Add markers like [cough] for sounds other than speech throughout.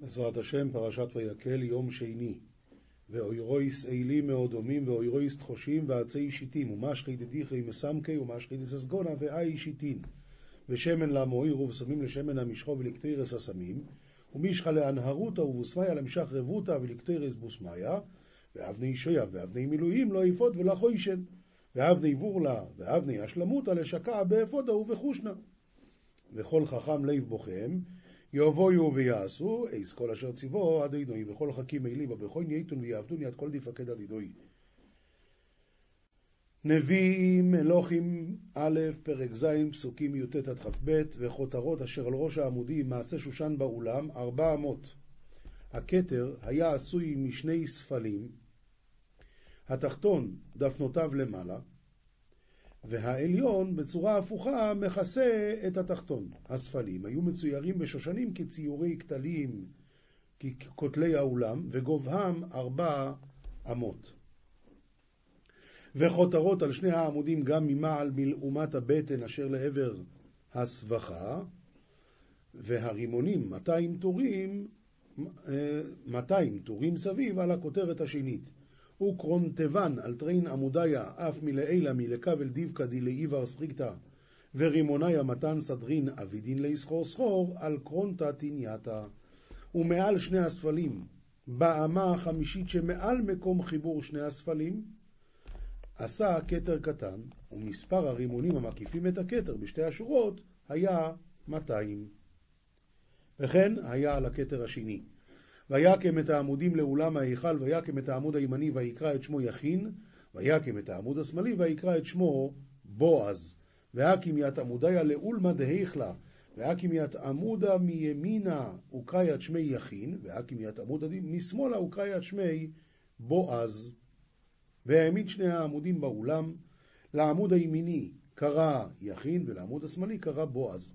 בעזרת השם, פרשת ויקל, יום שני. ואוירויס אילי מאודומים, ואוירויס תחושים, ועצי שיטים, ומשחי דדיחי מסמקי, ומשחי דססגונה, ואי שיטין. ושמן למויר, ובשמים לשמן המשחו ולקטרס הסמים, ומישחה לאנהרותא, ובוסמיה למשך רבותא, ולקטרס בוסמיה, ואבני שויה, ואבני מילואים לא יפוד ולחוישן, ואבני בורלה, ואבני אשלמותא לשקע באפודה ובחושנה. וכל חכם לב בכם, יבואו ויעשו, אס כל אשר ציווה אדוני, וכל חכימי ליבא בכון ייתון ויעבדון ית כל דפקיד אדוני. נביאים, מלכים, א', פרק ז', פסוקים י"ט עד כ"ב, וכותרות אשר על ראש העמודים, מעשה שושן באולם, ארבע אמות. הכתר היה עשוי משני ספלים, התחתון דפנותיו למעלה, והעליון בצורה הפוכה מכסה את התחתון. הספלים היו מצוירים בשושנים כציורי כתלים, ככותלי האולם, וגובהם ארבע אמות. וחותרות על שני העמודים גם ממעל מלאומת הבטן אשר לעבר הסבכה, והרימונים, 200 טורים, 200 טורים סביב על הכותרת השנית. וקרונטבן על טרין עמודיה אף מלעילה מלכבל דיבקא דילאיבר סריגתא ורימוניה מתן סדרין אבידין ליסחור סחור על קרונטה תניאתא ומעל שני הספלים באמה החמישית שמעל מקום חיבור שני הספלים עשה כתר קטן ומספר הרימונים המקיפים את הכתר בשתי השורות היה 200 וכן היה על הכתר השני ויקם את העמודים לאולם ההיכל, ויקם את העמוד הימני ויקרא את שמו יכין, ויקם את העמוד השמאלי ויקרא את שמו בועז. והקים ית עמודיה לאולמא דהיכלה, והקים ית עמודה מימינה וקרא ית שמי יכין, והקים ית עמודה משמאלה וקרא ית שמי בועז. והעמיד שני העמודים באולם, לעמוד הימיני קרא יכין, ולעמוד השמאלי קרא בועז.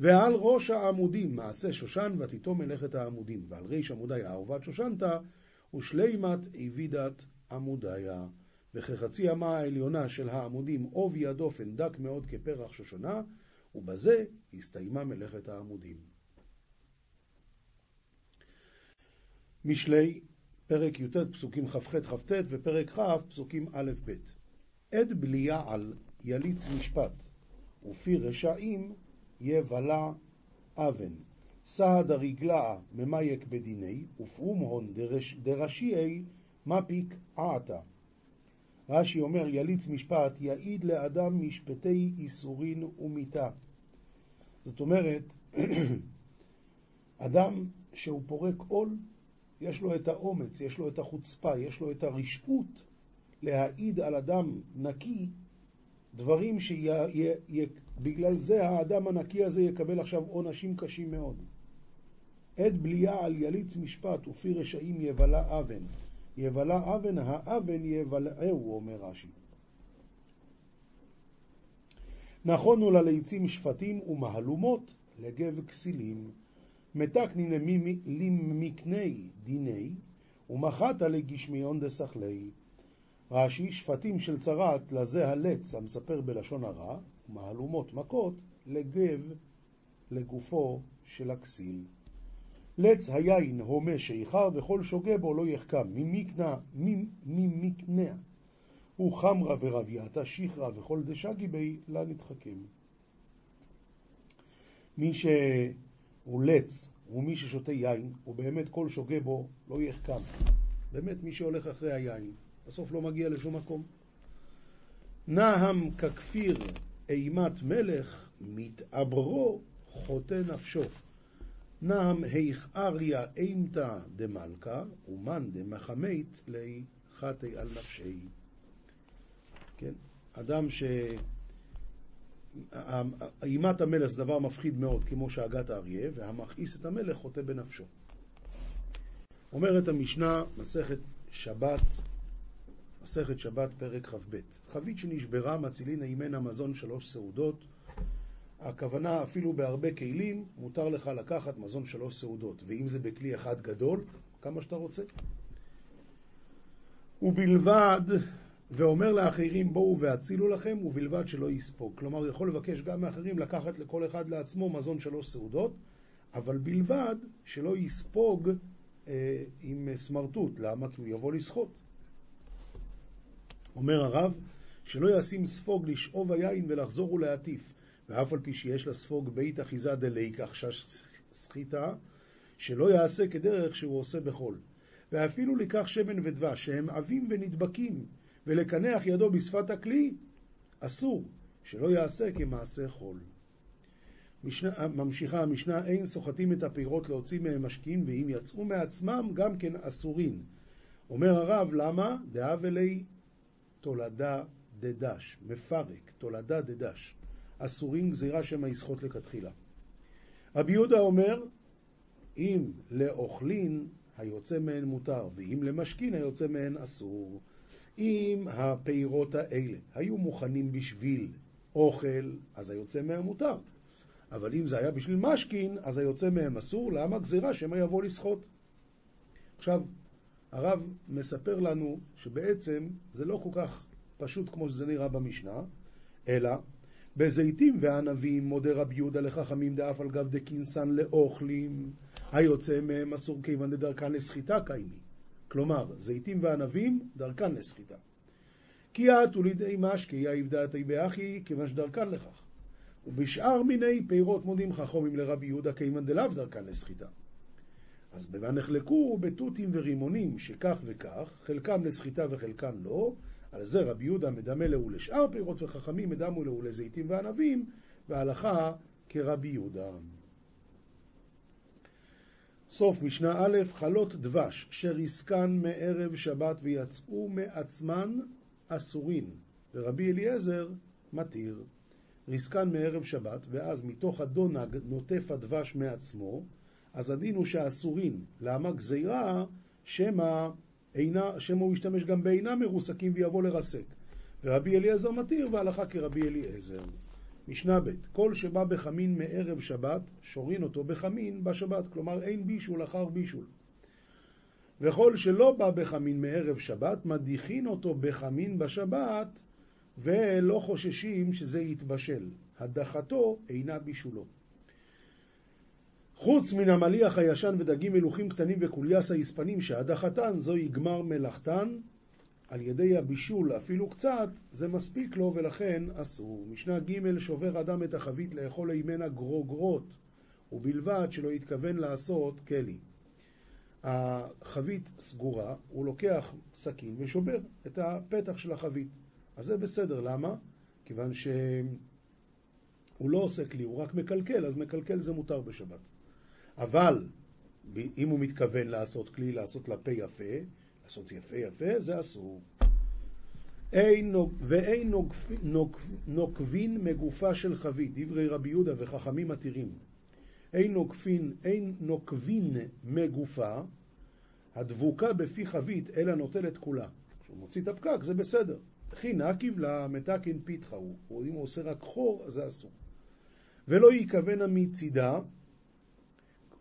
ועל ראש העמודים מעשה שושן ותיתו מלאכת העמודים, ועל ריש עמודיה אהובת שושנתה, ושלימת עבידת עמודיה. וכחצי אמה העליונה של העמודים עובי הדופן דק מאוד כפרח שושנה, ובזה הסתיימה מלאכת העמודים. משלי, פרק י"ט, פסוקים כ"ח-כ"ט, ופרק כ', פסוקים א'-ב'. עד בליעל יליץ משפט, ופי רשעים יבלה אבן. סעד הרגלה ממייק בדיני, ופרום הון דרשיעי מפיק עתה. רש"י אומר, יליץ משפט, יעיד לאדם משפטי איסורין ומיתה. זאת אומרת, [clears throat] אדם שהוא פורק עול, יש לו את האומץ, יש לו את החוצפה, יש לו את הרשעות להעיד על אדם נקי דברים שבגלל זה האדם הנקי הזה יקבל עכשיו עונשים קשים מאוד. עד בליעה על יליץ משפט ופי רשעים יבלה אבן. יבלה אבן, האבן יבלעהו, אומר רש"י. נכונו לליצים שפטים ומהלומות לגב כסילים. מתקנין למקני דיני ומחת לגשמיון דסכלי. רש"י, שפטים של צרת לזה הלץ המספר בלשון הרע, מהלומות מכות לגב לגופו של הכסיל. לץ היין הומה שאיחר וכל שוגה בו לא יחכם, ממקנה, ממקנע. הוא חמרה ורבייתה שיחרה וכל דשגי בי לה נדחקים. מי שהוא לץ ומי ששותה יין, ובאמת כל שוגה בו לא יחכם. באמת מי שהולך אחרי היין. בסוף לא מגיע לשום מקום. נהם ככפיר אימת מלך, מתעברו חוטא נפשו. נהם היכאריה אימתא דמלכה, ומאן דמחמית לי חטא על נפשי. כן? אדם ש... אימת המלך זה דבר מפחיד מאוד, כמו שאגת האריה, והמכעיס את המלך חוטא בנפשו. אומרת המשנה, מסכת שבת, מסכת שבת, פרק כ"ב. חבית שנשברה, מצילין ממנה מזון שלוש סעודות. הכוונה, אפילו בהרבה כלים, מותר לך לקחת מזון שלוש סעודות. ואם זה בכלי אחד גדול, כמה שאתה רוצה. ובלבד, ואומר לאחרים בואו והצילו לכם, ובלבד שלא יספוג. כלומר, יכול לבקש גם מאחרים לקחת לכל אחד לעצמו מזון שלוש סעודות, אבל בלבד שלא יספוג אה, עם סמרטוט. למה? כי הוא יבוא לשחות. אומר הרב, שלא ישים ספוג לשאוב היין ולחזור ולהטיף, ואף על פי שיש לספוג בית אחיזה דליקח סחיטה, שלא יעשה כדרך שהוא עושה בחול. ואפילו לקח שמן ודבש, שהם עבים ונדבקים, ולקנח ידו בשפת הכלי, אסור, שלא יעשה כמעשה חול. משנה, ממשיכה המשנה, אין סוחטים את הפירות להוציא מהם משקיעים, ואם יצאו מעצמם, גם כן אסורים. אומר הרב, למה? דאב אלי תולדה דדש, מפרק, תולדה דדש. אסורים גזירה שמא יסחוט לכתחילה. רבי יהודה אומר, אם לאוכלין היוצא מהן מותר, ואם למשכין היוצא מהן אסור. אם הפירות האלה היו מוכנים בשביל אוכל, אז היוצא מהם מותר. אבל אם זה היה בשביל משכין, אז היוצא מהם אסור. למה? גזירה שמא יבוא לסחוט. עכשיו, הרב מספר לנו שבעצם זה לא כל כך פשוט כמו שזה נראה במשנה, אלא בזיתים וענבים מודה רבי יהודה לחכמים דאף על גב דקינסן לאוכלים, היוצא מהם אסור כיוון דדרכן לסחיטה קיימי. כלומר, זיתים וענבים, דרכן לסחיטה. כי עטו לידי משקי דעתי באחי, כיוון שדרכן לכך. ובשאר מיני פירות מודים חכומים לרבי יהודה כיוון דלאו דרכן לסחיטה. אז נחלקו בתותים ורימונים שכך וכך, חלקם לסחיטה וחלקם לא, על זה רבי יהודה מדמה לו לשאר פירות וחכמים מדמו לו לזיתים וענבים, והלכה כרבי יהודה. סוף משנה א', חלות דבש, שריסקן מערב שבת ויצאו מעצמן אסורין, ורבי אליעזר מתיר. ריסקן מערב שבת, ואז מתוך הדונג נוטף הדבש מעצמו, אז הדין הוא שהאסורין, למה גזירה, שמא אינה, הוא ישתמש גם באינם מרוסקים ויבוא לרסק. ורבי אליעזר מתיר והלכה כרבי אליעזר. משנה ב' כל שבא בחמין מערב שבת, שורין אותו בחמין בשבת, כלומר אין בישול אחר בישול. וכל שלא בא בחמין מערב שבת, מדיחין אותו בחמין בשבת, ולא חוששים שזה יתבשל. הדחתו אינה בישולו. חוץ מן המליח הישן ודגים מלוכים קטנים וקוליאס היספנים שהדחתן זוהי גמר מלאכתן, על ידי הבישול אפילו קצת, זה מספיק לו ולכן אסור. משנה ג' שובר אדם את החבית לאכול ממנה גרוגרות, ובלבד שלא יתכוון לעשות כלי. החבית סגורה, הוא לוקח סכין ושובר את הפתח של החבית. אז זה בסדר, למה? כיוון שהוא לא עושה כלי, הוא רק מקלקל, אז מקלקל זה מותר בשבת. אבל אם הוא מתכוון לעשות כלי, לעשות לפה יפה, לעשות יפה יפה, זה אסור. אין, ואין נוקפין, נוקבין מגופה של חבית, דברי רבי יהודה וחכמים מתירים. אין נוקפין, אין נוקבין מגופה, הדבוקה בפי חבית, אלא נוטלת כולה. כשהוא מוציא את הפקק, זה בסדר. וכי נקיב לה מתקין פיתחה הוא, אם הוא עושה רק חור, זה אסור. ולא יכוונה מצידה,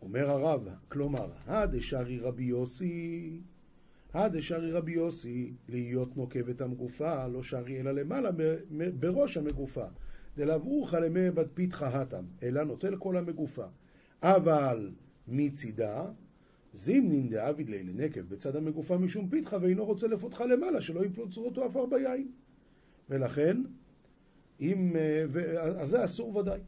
אומר הרב, כלומר, הדשארי רבי יוסי, הדשארי רבי יוסי, להיות נוקב את המגופה, לא שרי אלא למעלה בראש המגופה. דלברוך למי בד פיתחה התם, אלא נוטל כל המגופה. אבל מצידה, זימנין דאביד לילי נקב בצד המגופה משום פיתחה, ואינו רוצה לפותחה למעלה, שלא יפלוט צורתו עפר ביין. ולכן, אם, אז זה אסור ודאי.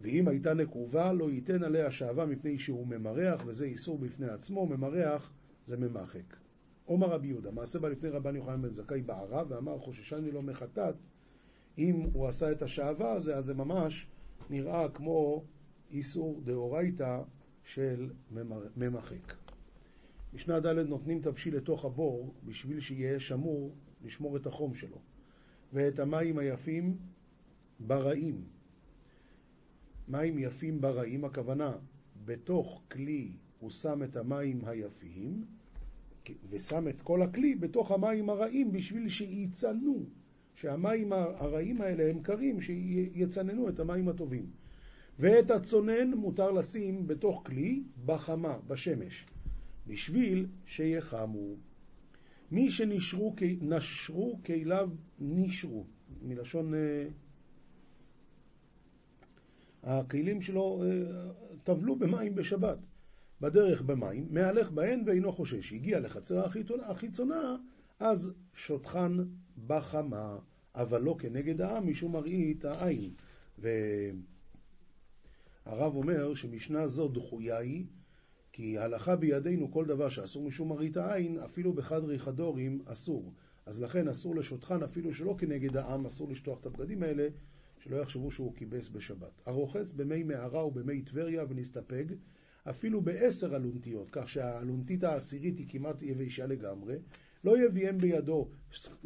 ואם הייתה נקובה, לא ייתן עליה שעבה מפני שהוא ממרח, וזה איסור בפני עצמו, ממרח זה ממחק. עומר רבי יהודה, מעשה בא לפני רבן יוחנן בן זכאי בערה, ואמר חוששני לו מחטאת, אם הוא עשה את השעבה הזה, אז זה ממש נראה כמו איסור דאורייתא של ממחק. משנה ד' נותנים תבשיל לתוך הבור בשביל שיהיה שמור לשמור את החום שלו. ואת המים היפים ברעים. מים יפים ברעים, הכוונה, בתוך כלי הוא שם את המים היפים, ושם את כל הכלי בתוך המים הרעים בשביל שיצננו, שהמים הרעים האלה הם קרים, שיצננו את המים הטובים. ואת הצונן מותר לשים בתוך כלי בחמה, בשמש, בשביל שיחמו. מי שנשרו, נשרו כליו נשרו, מלשון... אה, הכלים שלו טבלו במים בשבת. בדרך במים, מהלך בהן ואינו חושש. הגיע לחצר החיצונה, אז שוטחן בחמה, אבל לא כנגד העם, משום מראית העין. והרב אומר שמשנה זו דחויה היא, כי הלכה בידינו כל דבר שאסור משום מראית העין, אפילו בחדרי חדורים אסור. אז לכן אסור לשוטחן, אפילו שלא כנגד העם, אסור לשטוח את הבגדים האלה, שלא יחשבו שהוא כיבס בשבת. הרוחץ במי מערה ובמי טבריה ונסתפג, אפילו בעשר אלונטיות, כך שהאלונטית העשירית היא כמעט יבשה לגמרי, לא יביאם בידו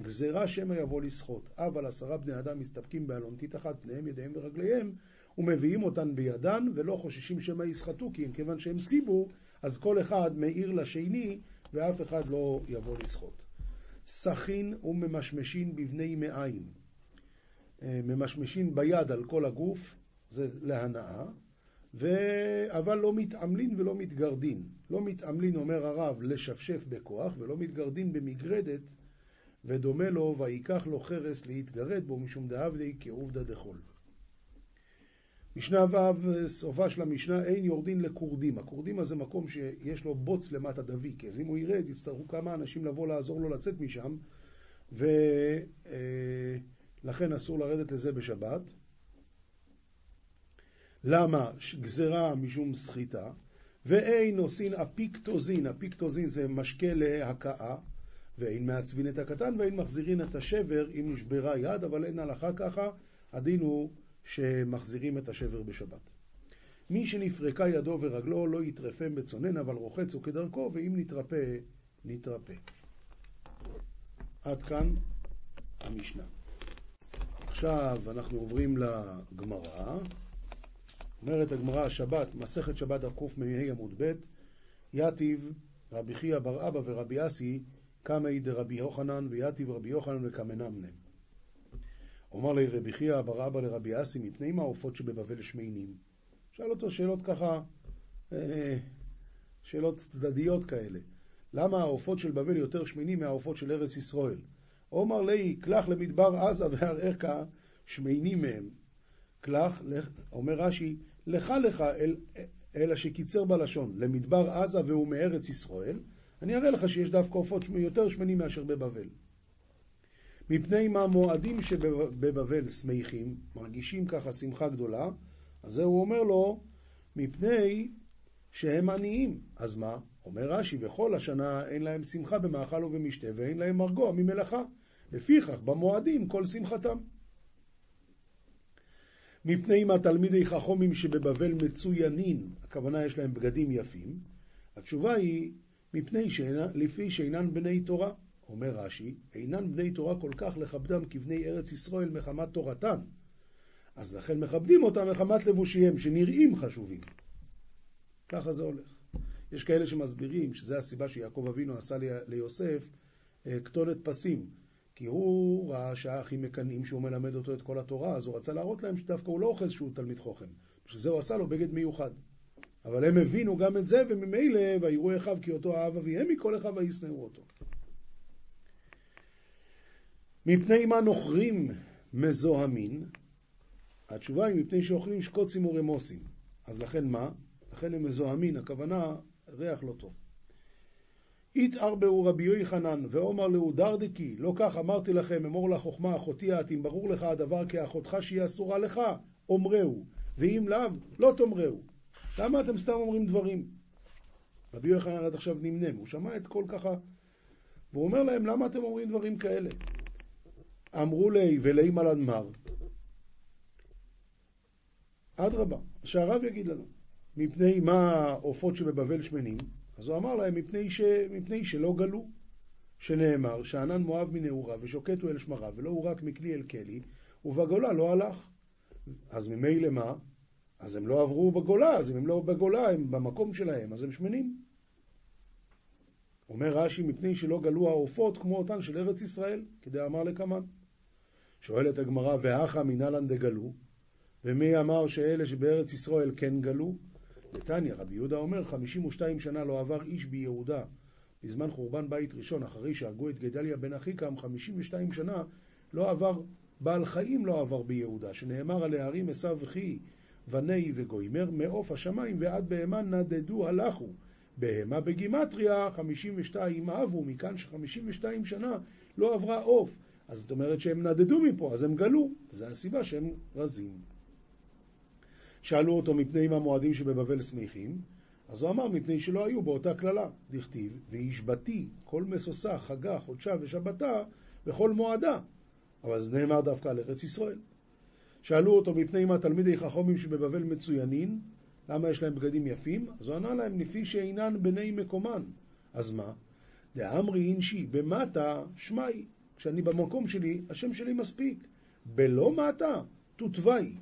גזירה שמא יבוא לשחות. אבל עשרה בני אדם מסתפקים באלונטית אחת, פניהם, ידיהם ורגליהם, ומביאים אותן בידן, ולא חוששים שמא יסחטו, כי אם כיוון שהם ציבור, אז כל אחד מאיר לשני, ואף אחד לא יבוא לשחות. סכין וממשמשין בבני מעיים. אה, ממשמשין ביד על כל הגוף, זה להנאה, ו... אבל לא מתעמלין ולא מתגרדין. לא מתעמלין, אומר הרב, לשפשף בכוח, ולא מתגרדין במגרדת, ודומה לו, ויקח לו חרס להתגרד בו, משום דעבדי כעובדא דחול. משנה ו', סופה של המשנה, אין יורדין לקורדימה. קורדימה זה מקום שיש לו בוץ למטה דביק, אז אם הוא ירד, יצטרכו כמה אנשים לבוא לעזור לו לצאת משם, ולכן אסור לרדת לזה בשבת. למה? גזרה משום סחיטה, ואין עושין אפיקטוזין, אפיקטוזין זה משקה להכאה, ואין מעצבין את הקטן ואין מחזירין את השבר אם נשברה יד, אבל אין הלכה ככה, הדין הוא שמחזירים את השבר בשבת. מי שנפרקה ידו ורגלו לא יטרפם בצונן, אבל רוחץ הוא כדרכו, ואם נתרפא, נתרפא. עד כאן המשנה. עכשיו אנחנו עוברים לגמרא. אומרת הגמרא, שבת, מסכת שבת הקמ"ה עמוד ב', יתיב רבי חייא בר אבא ורבי אסי, קמאי דרבי יוחנן, ויתיב רבי יוחנן וקמנמנה. אומר לי רבי חייא בר אבא לרבי אסי, מפני מה העופות שבבבל שמיינים? שאל אותו שאלות ככה, אה, שאלות צדדיות כאלה. למה העופות של בבל יותר שמנים מהעופות של ארץ ישראל? אומר לי, קלח למדבר עזה והראך שמיינים מהם. קלח, אומר רש"י, לך לך אל, אלא שקיצר בלשון, למדבר עזה והוא מארץ ישראל, אני אראה לך שיש דווקא עופות יותר שמנים מאשר בבבל. מפני מה מועדים שבבבל שמחים, מרגישים ככה שמחה גדולה, אז זה הוא אומר לו, מפני שהם עניים. אז מה? אומר רש"י, וכל השנה אין להם שמחה במאכל ובמשתה, ואין להם מרגוע ממלאכה. לפיכך, במועדים כל שמחתם. מפני מה תלמידי חכומים שבבבל מצוינין, הכוונה יש להם בגדים יפים, התשובה היא מפני שאינן, לפי שאינן בני תורה. אומר רש"י, אינן בני תורה כל כך לכבדם כבני ארץ ישראל מחמת תורתן. אז לכן מכבדים אותם מחמת לבושיהם, שנראים חשובים. ככה זה הולך. יש כאלה שמסבירים שזו הסיבה שיעקב אבינו עשה ליוסף אה, כתונת פסים. כי הוא ראה שהאחים מקנאים שהוא מלמד אותו את כל התורה, אז הוא רצה להראות להם שדווקא הוא לא אוחז שהוא תלמיד חוכם. בשביל זה הוא עשה לו בגד מיוחד. אבל הם הבינו גם את זה, וממילא ויראו אחיו כי אותו אהב אביהם מכל אחיו וישנאו אותו. מפני מה נוכרים מזוהמין? התשובה היא מפני שאוכלים שקוצים ורמוסים. אז לכן מה? לכן הם מזוהמין, הכוונה ריח לא טוב. יתערבהו רבי יוחנן ואומר להו דרדקי, לא כך אמרתי לכם, אמור לחוכמה אחותי את, אם ברור לך הדבר כאחותך שהיא אסורה לך, אומרהו, ואם לאו, לא תאמרהו. למה אתם סתם אומרים דברים? רבי יוחנן עד עכשיו נמנם, הוא שמע את כל ככה, והוא אומר להם, למה אתם אומרים דברים כאלה? אמרו לי ולי מלן מר. אדרבה, שהרב יגיד לנו, מפני מה העופות שבבבל שמנים? אז הוא אמר להם, מפני, ש... מפני שלא גלו, שנאמר, שענן מואב מנעורה ושוקטו אל שמרה, ולא הוא רק מכלי אל כלי, ובגולה לא הלך. אז ממילא מה? אז הם לא עברו בגולה, אז אם הם לא בגולה, הם במקום שלהם, אז הם שמנים. אומר רש"י, מפני שלא גלו העופות כמו אותן של ארץ ישראל, כדי אמר לקמן. שואלת הגמרא, והכה מנהלן דגלו, ומי אמר שאלה שבארץ ישראל כן גלו? נתניה, רבי יהודה אומר, 52 שנה לא עבר איש ביהודה בזמן חורבן בית ראשון, אחרי שהרגו את גדליה בן אחיקם, 52 שנה לא עבר, בעל חיים לא עבר ביהודה, שנאמר על הערים עשיו וכי, בני וגוימר, מעוף השמיים ועד בהמה נדדו הלכו. בהמה בגימטריה, 52 אהבו, מכאן ש-52 שנה לא עברה עוף. אז זאת אומרת שהם נדדו מפה, אז הם גלו. זו הסיבה שהם רזים. שאלו אותו מפני מה המועדים שבבבל שמחים, אז הוא אמר מפני שלא היו באותה קללה. דכתיב, והשבתי כל משושה, חגה, חודשה ושבתה בכל מועדה. אבל זה נאמר דווקא על ארץ ישראל. שאלו אותו מפני מה תלמידי חכמים שבבבל מצוינים, למה יש להם בגדים יפים? אז הוא ענה להם, לפי שאינן בני מקומן. אז מה? דאמרי אינשי, במטה שמאי. כשאני במקום שלי, השם שלי מספיק. בלא מטה, תותווי.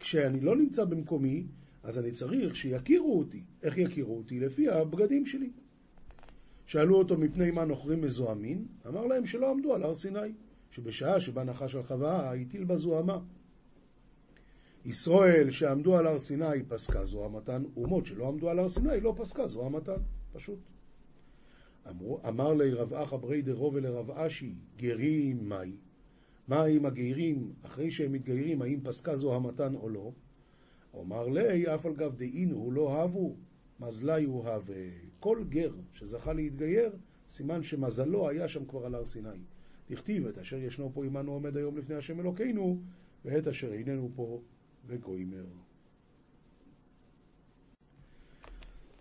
כשאני לא נמצא במקומי, אז אני צריך שיכירו אותי. איך יכירו אותי? לפי הבגדים שלי. שאלו אותו מפני מה נוכרים מזוהמין, אמר להם שלא עמדו על הר סיני, שבשעה שבה נחש על חווה, הטיל בה זוהמה. ישראל שעמדו על הר סיני פסקה זוהמתן, אומות שלא עמדו על הר סיני לא פסקה זוהמתן, פשוט. אמר לי רב אחא ברי דרו ולרב אשי, גרים מהי? מה עם הגרים, אחרי שהם מתגיירים, האם פסקה זוהמתן או לא? אומר לי, אף על גב דאינו לא אהבו, מזלי הוא הווה. כל גר שזכה להתגייר, סימן שמזלו היה שם כבר על הר סיני. דכתיב את אשר ישנו פה עמנו עומד היום לפני השם אלוקינו, ואת אשר איננו פה וגוימר.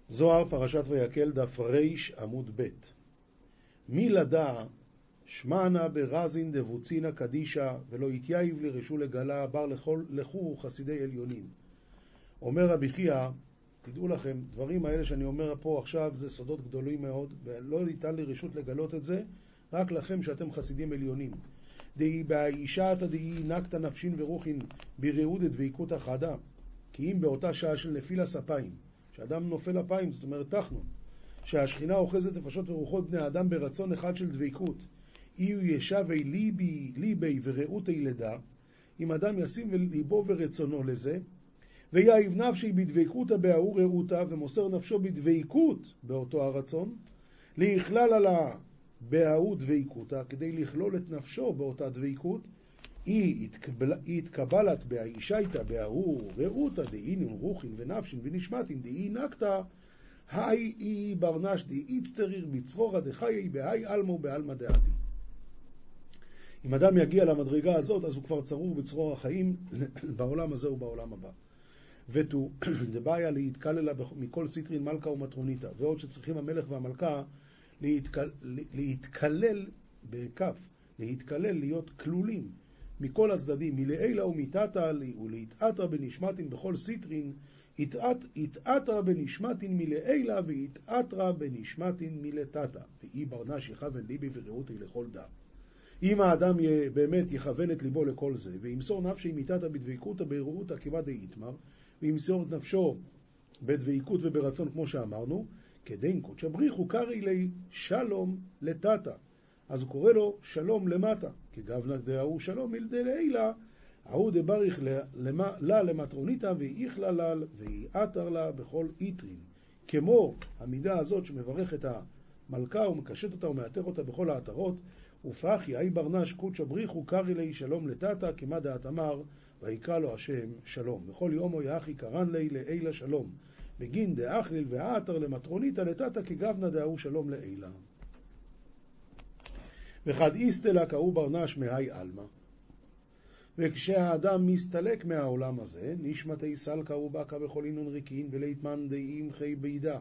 זוהר, פרשת ויקל, דף ר עמוד ב' מי לדע שמענה ברזין דבוצינה קדישה ולא יתייב לרשו לגלה בר לכל, לכו חסידי עליונים. אומר רבי חייא, תדעו לכם, דברים האלה שאני אומר פה עכשיו זה סודות גדולים מאוד ולא ניתן לי רשות לגלות את זה רק לכם שאתם חסידים עליונים. דהי באישתא דהי נקתא נפשין ורוחין ברעוד דביקות אחדה כי אם באותה שעה של נפיל הספיים שאדם נופל אפיים, זאת אומרת תחנון שהשכינה אוחזת נפשות ורוחות בני האדם ברצון אחד של דביקות אי ישבי ליבי, ליבי ורעותי לידה אם אדם ישים ליבו ורצונו לזה ויעיב נפשי בדבקותא בההוא רעותה ומוסר נפשו בדבקות באותו הרצון להכלל על בההוא דבקותא, כדי לכלול את נפשו באותה דבקות, היא התקבלת באישייתא בההוא רעותא דאינין רוחין ונפשין ונשמטין דאי נקתא היי אי ברנש דאי איצטריר בצרורא דחיי בהאי עלמו בעלמא דעתי. אם אדם יגיע למדרגה הזאת, אז הוא כבר צרור בצרור החיים [coughs] בעולם הזה ובעולם הבא. ותו [coughs] דבעיה להתקללה מכל סיטרין מלכה ומטרוניתא, ועוד שצריכים המלך והמלכה להתכל, להתכלל, בכף, להתכלל, להיות כלולים מכל הצדדים, מלעילה ומתתא ולהתעתרא בנשמתין בכל סיטרין, התעתרא בנשמתין מלעילה והתעתרא בנשמתין מלתתא. ואי בר נש יכוון ליביה ורעותיה לכל דה. אם האדם באמת יכוון את ליבו לכל זה, וימסור נפשיה מתתא בדבקותא ברעותא כמעט דאיתמר, וימסור את נפשו בדבקות וברצון כמו שאמרנו, כדין קודשא בריחו קרעי לי שלום לטאטה. אז הוא קורא לו שלום למטה, כגבנא דההוא שלום מלדי לעילה, ההוא דבריך לה למטרוניתא ואיכלה לה ואיעתר לה בכל איטרין. כמו המידה הזאת שמברך את המלכה ומקשט אותה ומאתר אותה בכל העטרות, ופחי אי ברנש קודשא בריחו קרעי לי שלום לטאטה, כמה דעת אמר ויקרא לו השם שלום. וכל יומו יחי קרן לי לעילה שלום. בגין דאכליל ועתר למטרוניתא לטאטא כגבנא דההוא שלום לעילה. וחד איסטלה קראו ברנש מהי עלמא. וכשהאדם מסתלק מהעולם הזה, נשמתי סלקא ובקא בכל אינון ריקין וליתמן דאים חי בידה.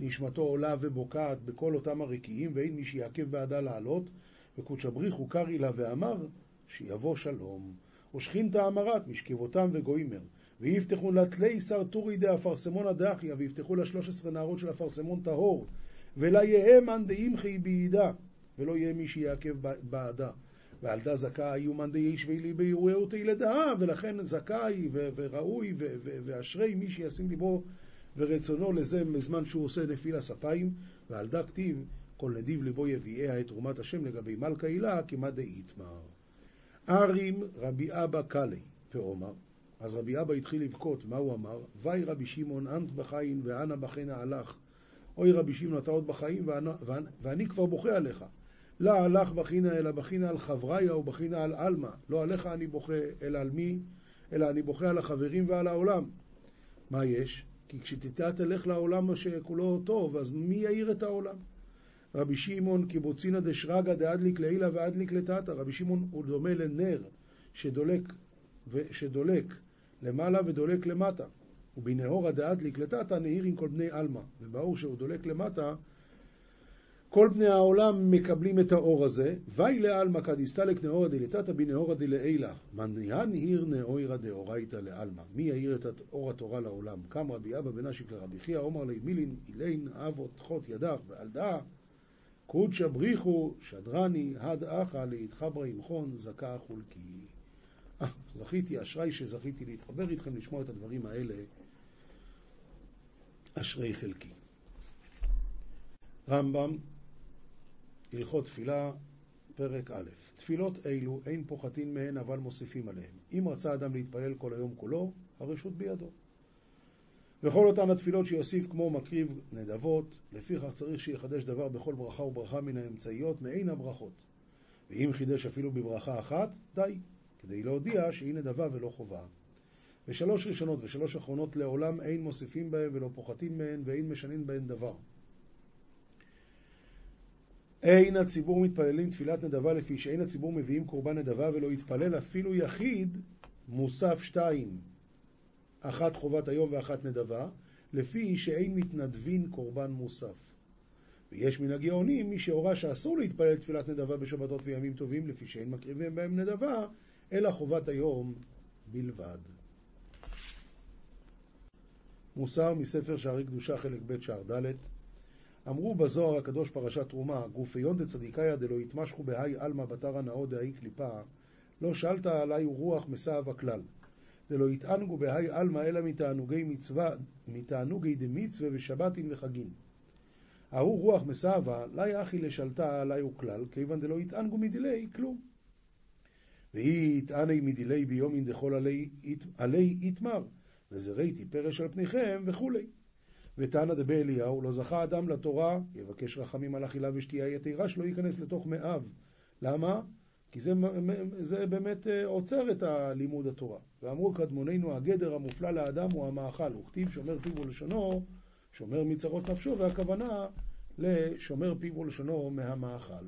נשמתו עולה ובוקעת בכל אותם הרקיעים, ואין מי שיעכב בעדה לעלות, וקודשא בריך קרעי לה ואמר שיבוא שלום. ושכינתא אמרת משכבותם וגוימר. ויפתחו לתלי סרטורי דאפרסמון הדחיה, ויפתחו לשלוש עשרה נערות של אפרסמון טהור, ולה יהא מאן דאימחי בידה, ולא יהיה מי שיעכב בעדה. ועלתה זכאי ומאן דיישבי לי ביראו תילדה, ולכן זכאי וראוי ואשרי מי שישים ליבו ורצונו לזה בזמן שהוא עושה נפיל הספיים, ועלתה כתיב כל נדיב ליבו יביאיה את תרומת השם לגבי מלכה הילה כמא דאיתמר. ארים רבי אבא קאלי, ואומר אז רבי אבא התחיל לבכות, מה הוא אמר? וי רבי שמעון אנט בחיים ואנה בכנה הלך. אוי רבי שמעון אתה עוד בחיים ואני, ואני כבר בוכה עליך. לא הלך בחינה אלא בחינה על חבריה ובחינה על עלמא. לא עליך אני בוכה, אלא על מי? אלא אני בוכה על החברים ועל העולם. מה יש? כי כשתיתה תלך לעולם שכולו טוב, אז מי יאיר את העולם? רבי שמעון קיבוצינא דשרגא דאדליק לעילא ואדליק לטאטא. רבי שמעון הוא דומה לנר שדולק, שדולק למעלה ודולק למטה. ובנאורא דאדליק לטאטא נהיר עם כל בני עלמא. וברור שהוא דולק למטה, כל בני העולם מקבלים את האור הזה. ואי לעלמא כדיסטלק נאורא דלטאטא בנאורא דלעילא. מניין עיר נאורא דאורייתא לעלמא. מי יאיר את אור התורה לעולם? קם רבי אבא בן אשיק לרבי חייא, עומר לי מילין, אילין, אבות, חות ידך ועל דאה. קודשא בריחו, שדרני, הד אחא, להתחברה עמכון, זכה חולקי. אה, זכיתי, אשראי שזכיתי להתחבר איתכם, לשמוע את הדברים האלה. אשרי חלקי. רמב"ם, הלכות תפילה, פרק א', תפילות אלו אין פוחתין מהן אבל מוסיפים עליהן. אם רצה אדם להתפלל כל היום כולו, הרשות בידו. וכל אותן התפילות שיוסיף כמו מקריב נדבות, לפיכך צריך שיחדש דבר בכל ברכה וברכה מן האמצעיות מעין הברכות. ואם חידש אפילו בברכה אחת, די, כדי להודיע שהיא נדבה ולא חובה. ושלוש ראשונות ושלוש אחרונות לעולם אין מוסיפים בהן ולא פוחתים מהן ואין משנים בהן דבר. אין הציבור מתפללים תפילת נדבה לפי שאין הציבור מביאים קורבן נדבה ולא יתפלל אפילו יחיד מוסף שתיים אחת חובת היום ואחת נדבה, לפי שאין מתנדבין קורבן מוסף. ויש מן הגאונים מי שהורה שאסור להתפלל תפילת נדבה בשבתות וימים טובים, לפי שאין מקריבים בהם נדבה, אלא חובת היום בלבד. מוסר מספר שערי קדושה חלק ב' שער ד' אמרו בזוהר הקדוש פרשת תרומה, גופיון דצדיקאיה דלא יתמשכו בהאי עלמא בתרא נאו דהאי קליפה, לא שאלת עלי רוח מסעב הכלל. דלא יתענגו בהאי עלמא אלא מתענוגי מצווה, מתענוגי דמצווה ושבתין וחגין. ההוא רוח מסעבה, לאי אחי לשלטה עלי וכלל, כיוון דלא יתענגו מדילי כלום. ואי יתעני מדילי ביומין דכל עלי, עלי יתמר, וזרעתי פרש על פניכם וכולי. ותנא דבי אליהו, לא זכה אדם לתורה, יבקש רחמים על אכילה ושתייה יתירה, שלא ייכנס לתוך מאיו. למה? כי זה, זה באמת אה, עוצר את הלימוד התורה. ואמרו קדמוננו, הגדר המופלא לאדם הוא המאכל. וכתיב שומר פיו ולשונו, שומר מצרות נפשו, והכוונה לשומר פיו ולשונו מהמאכל.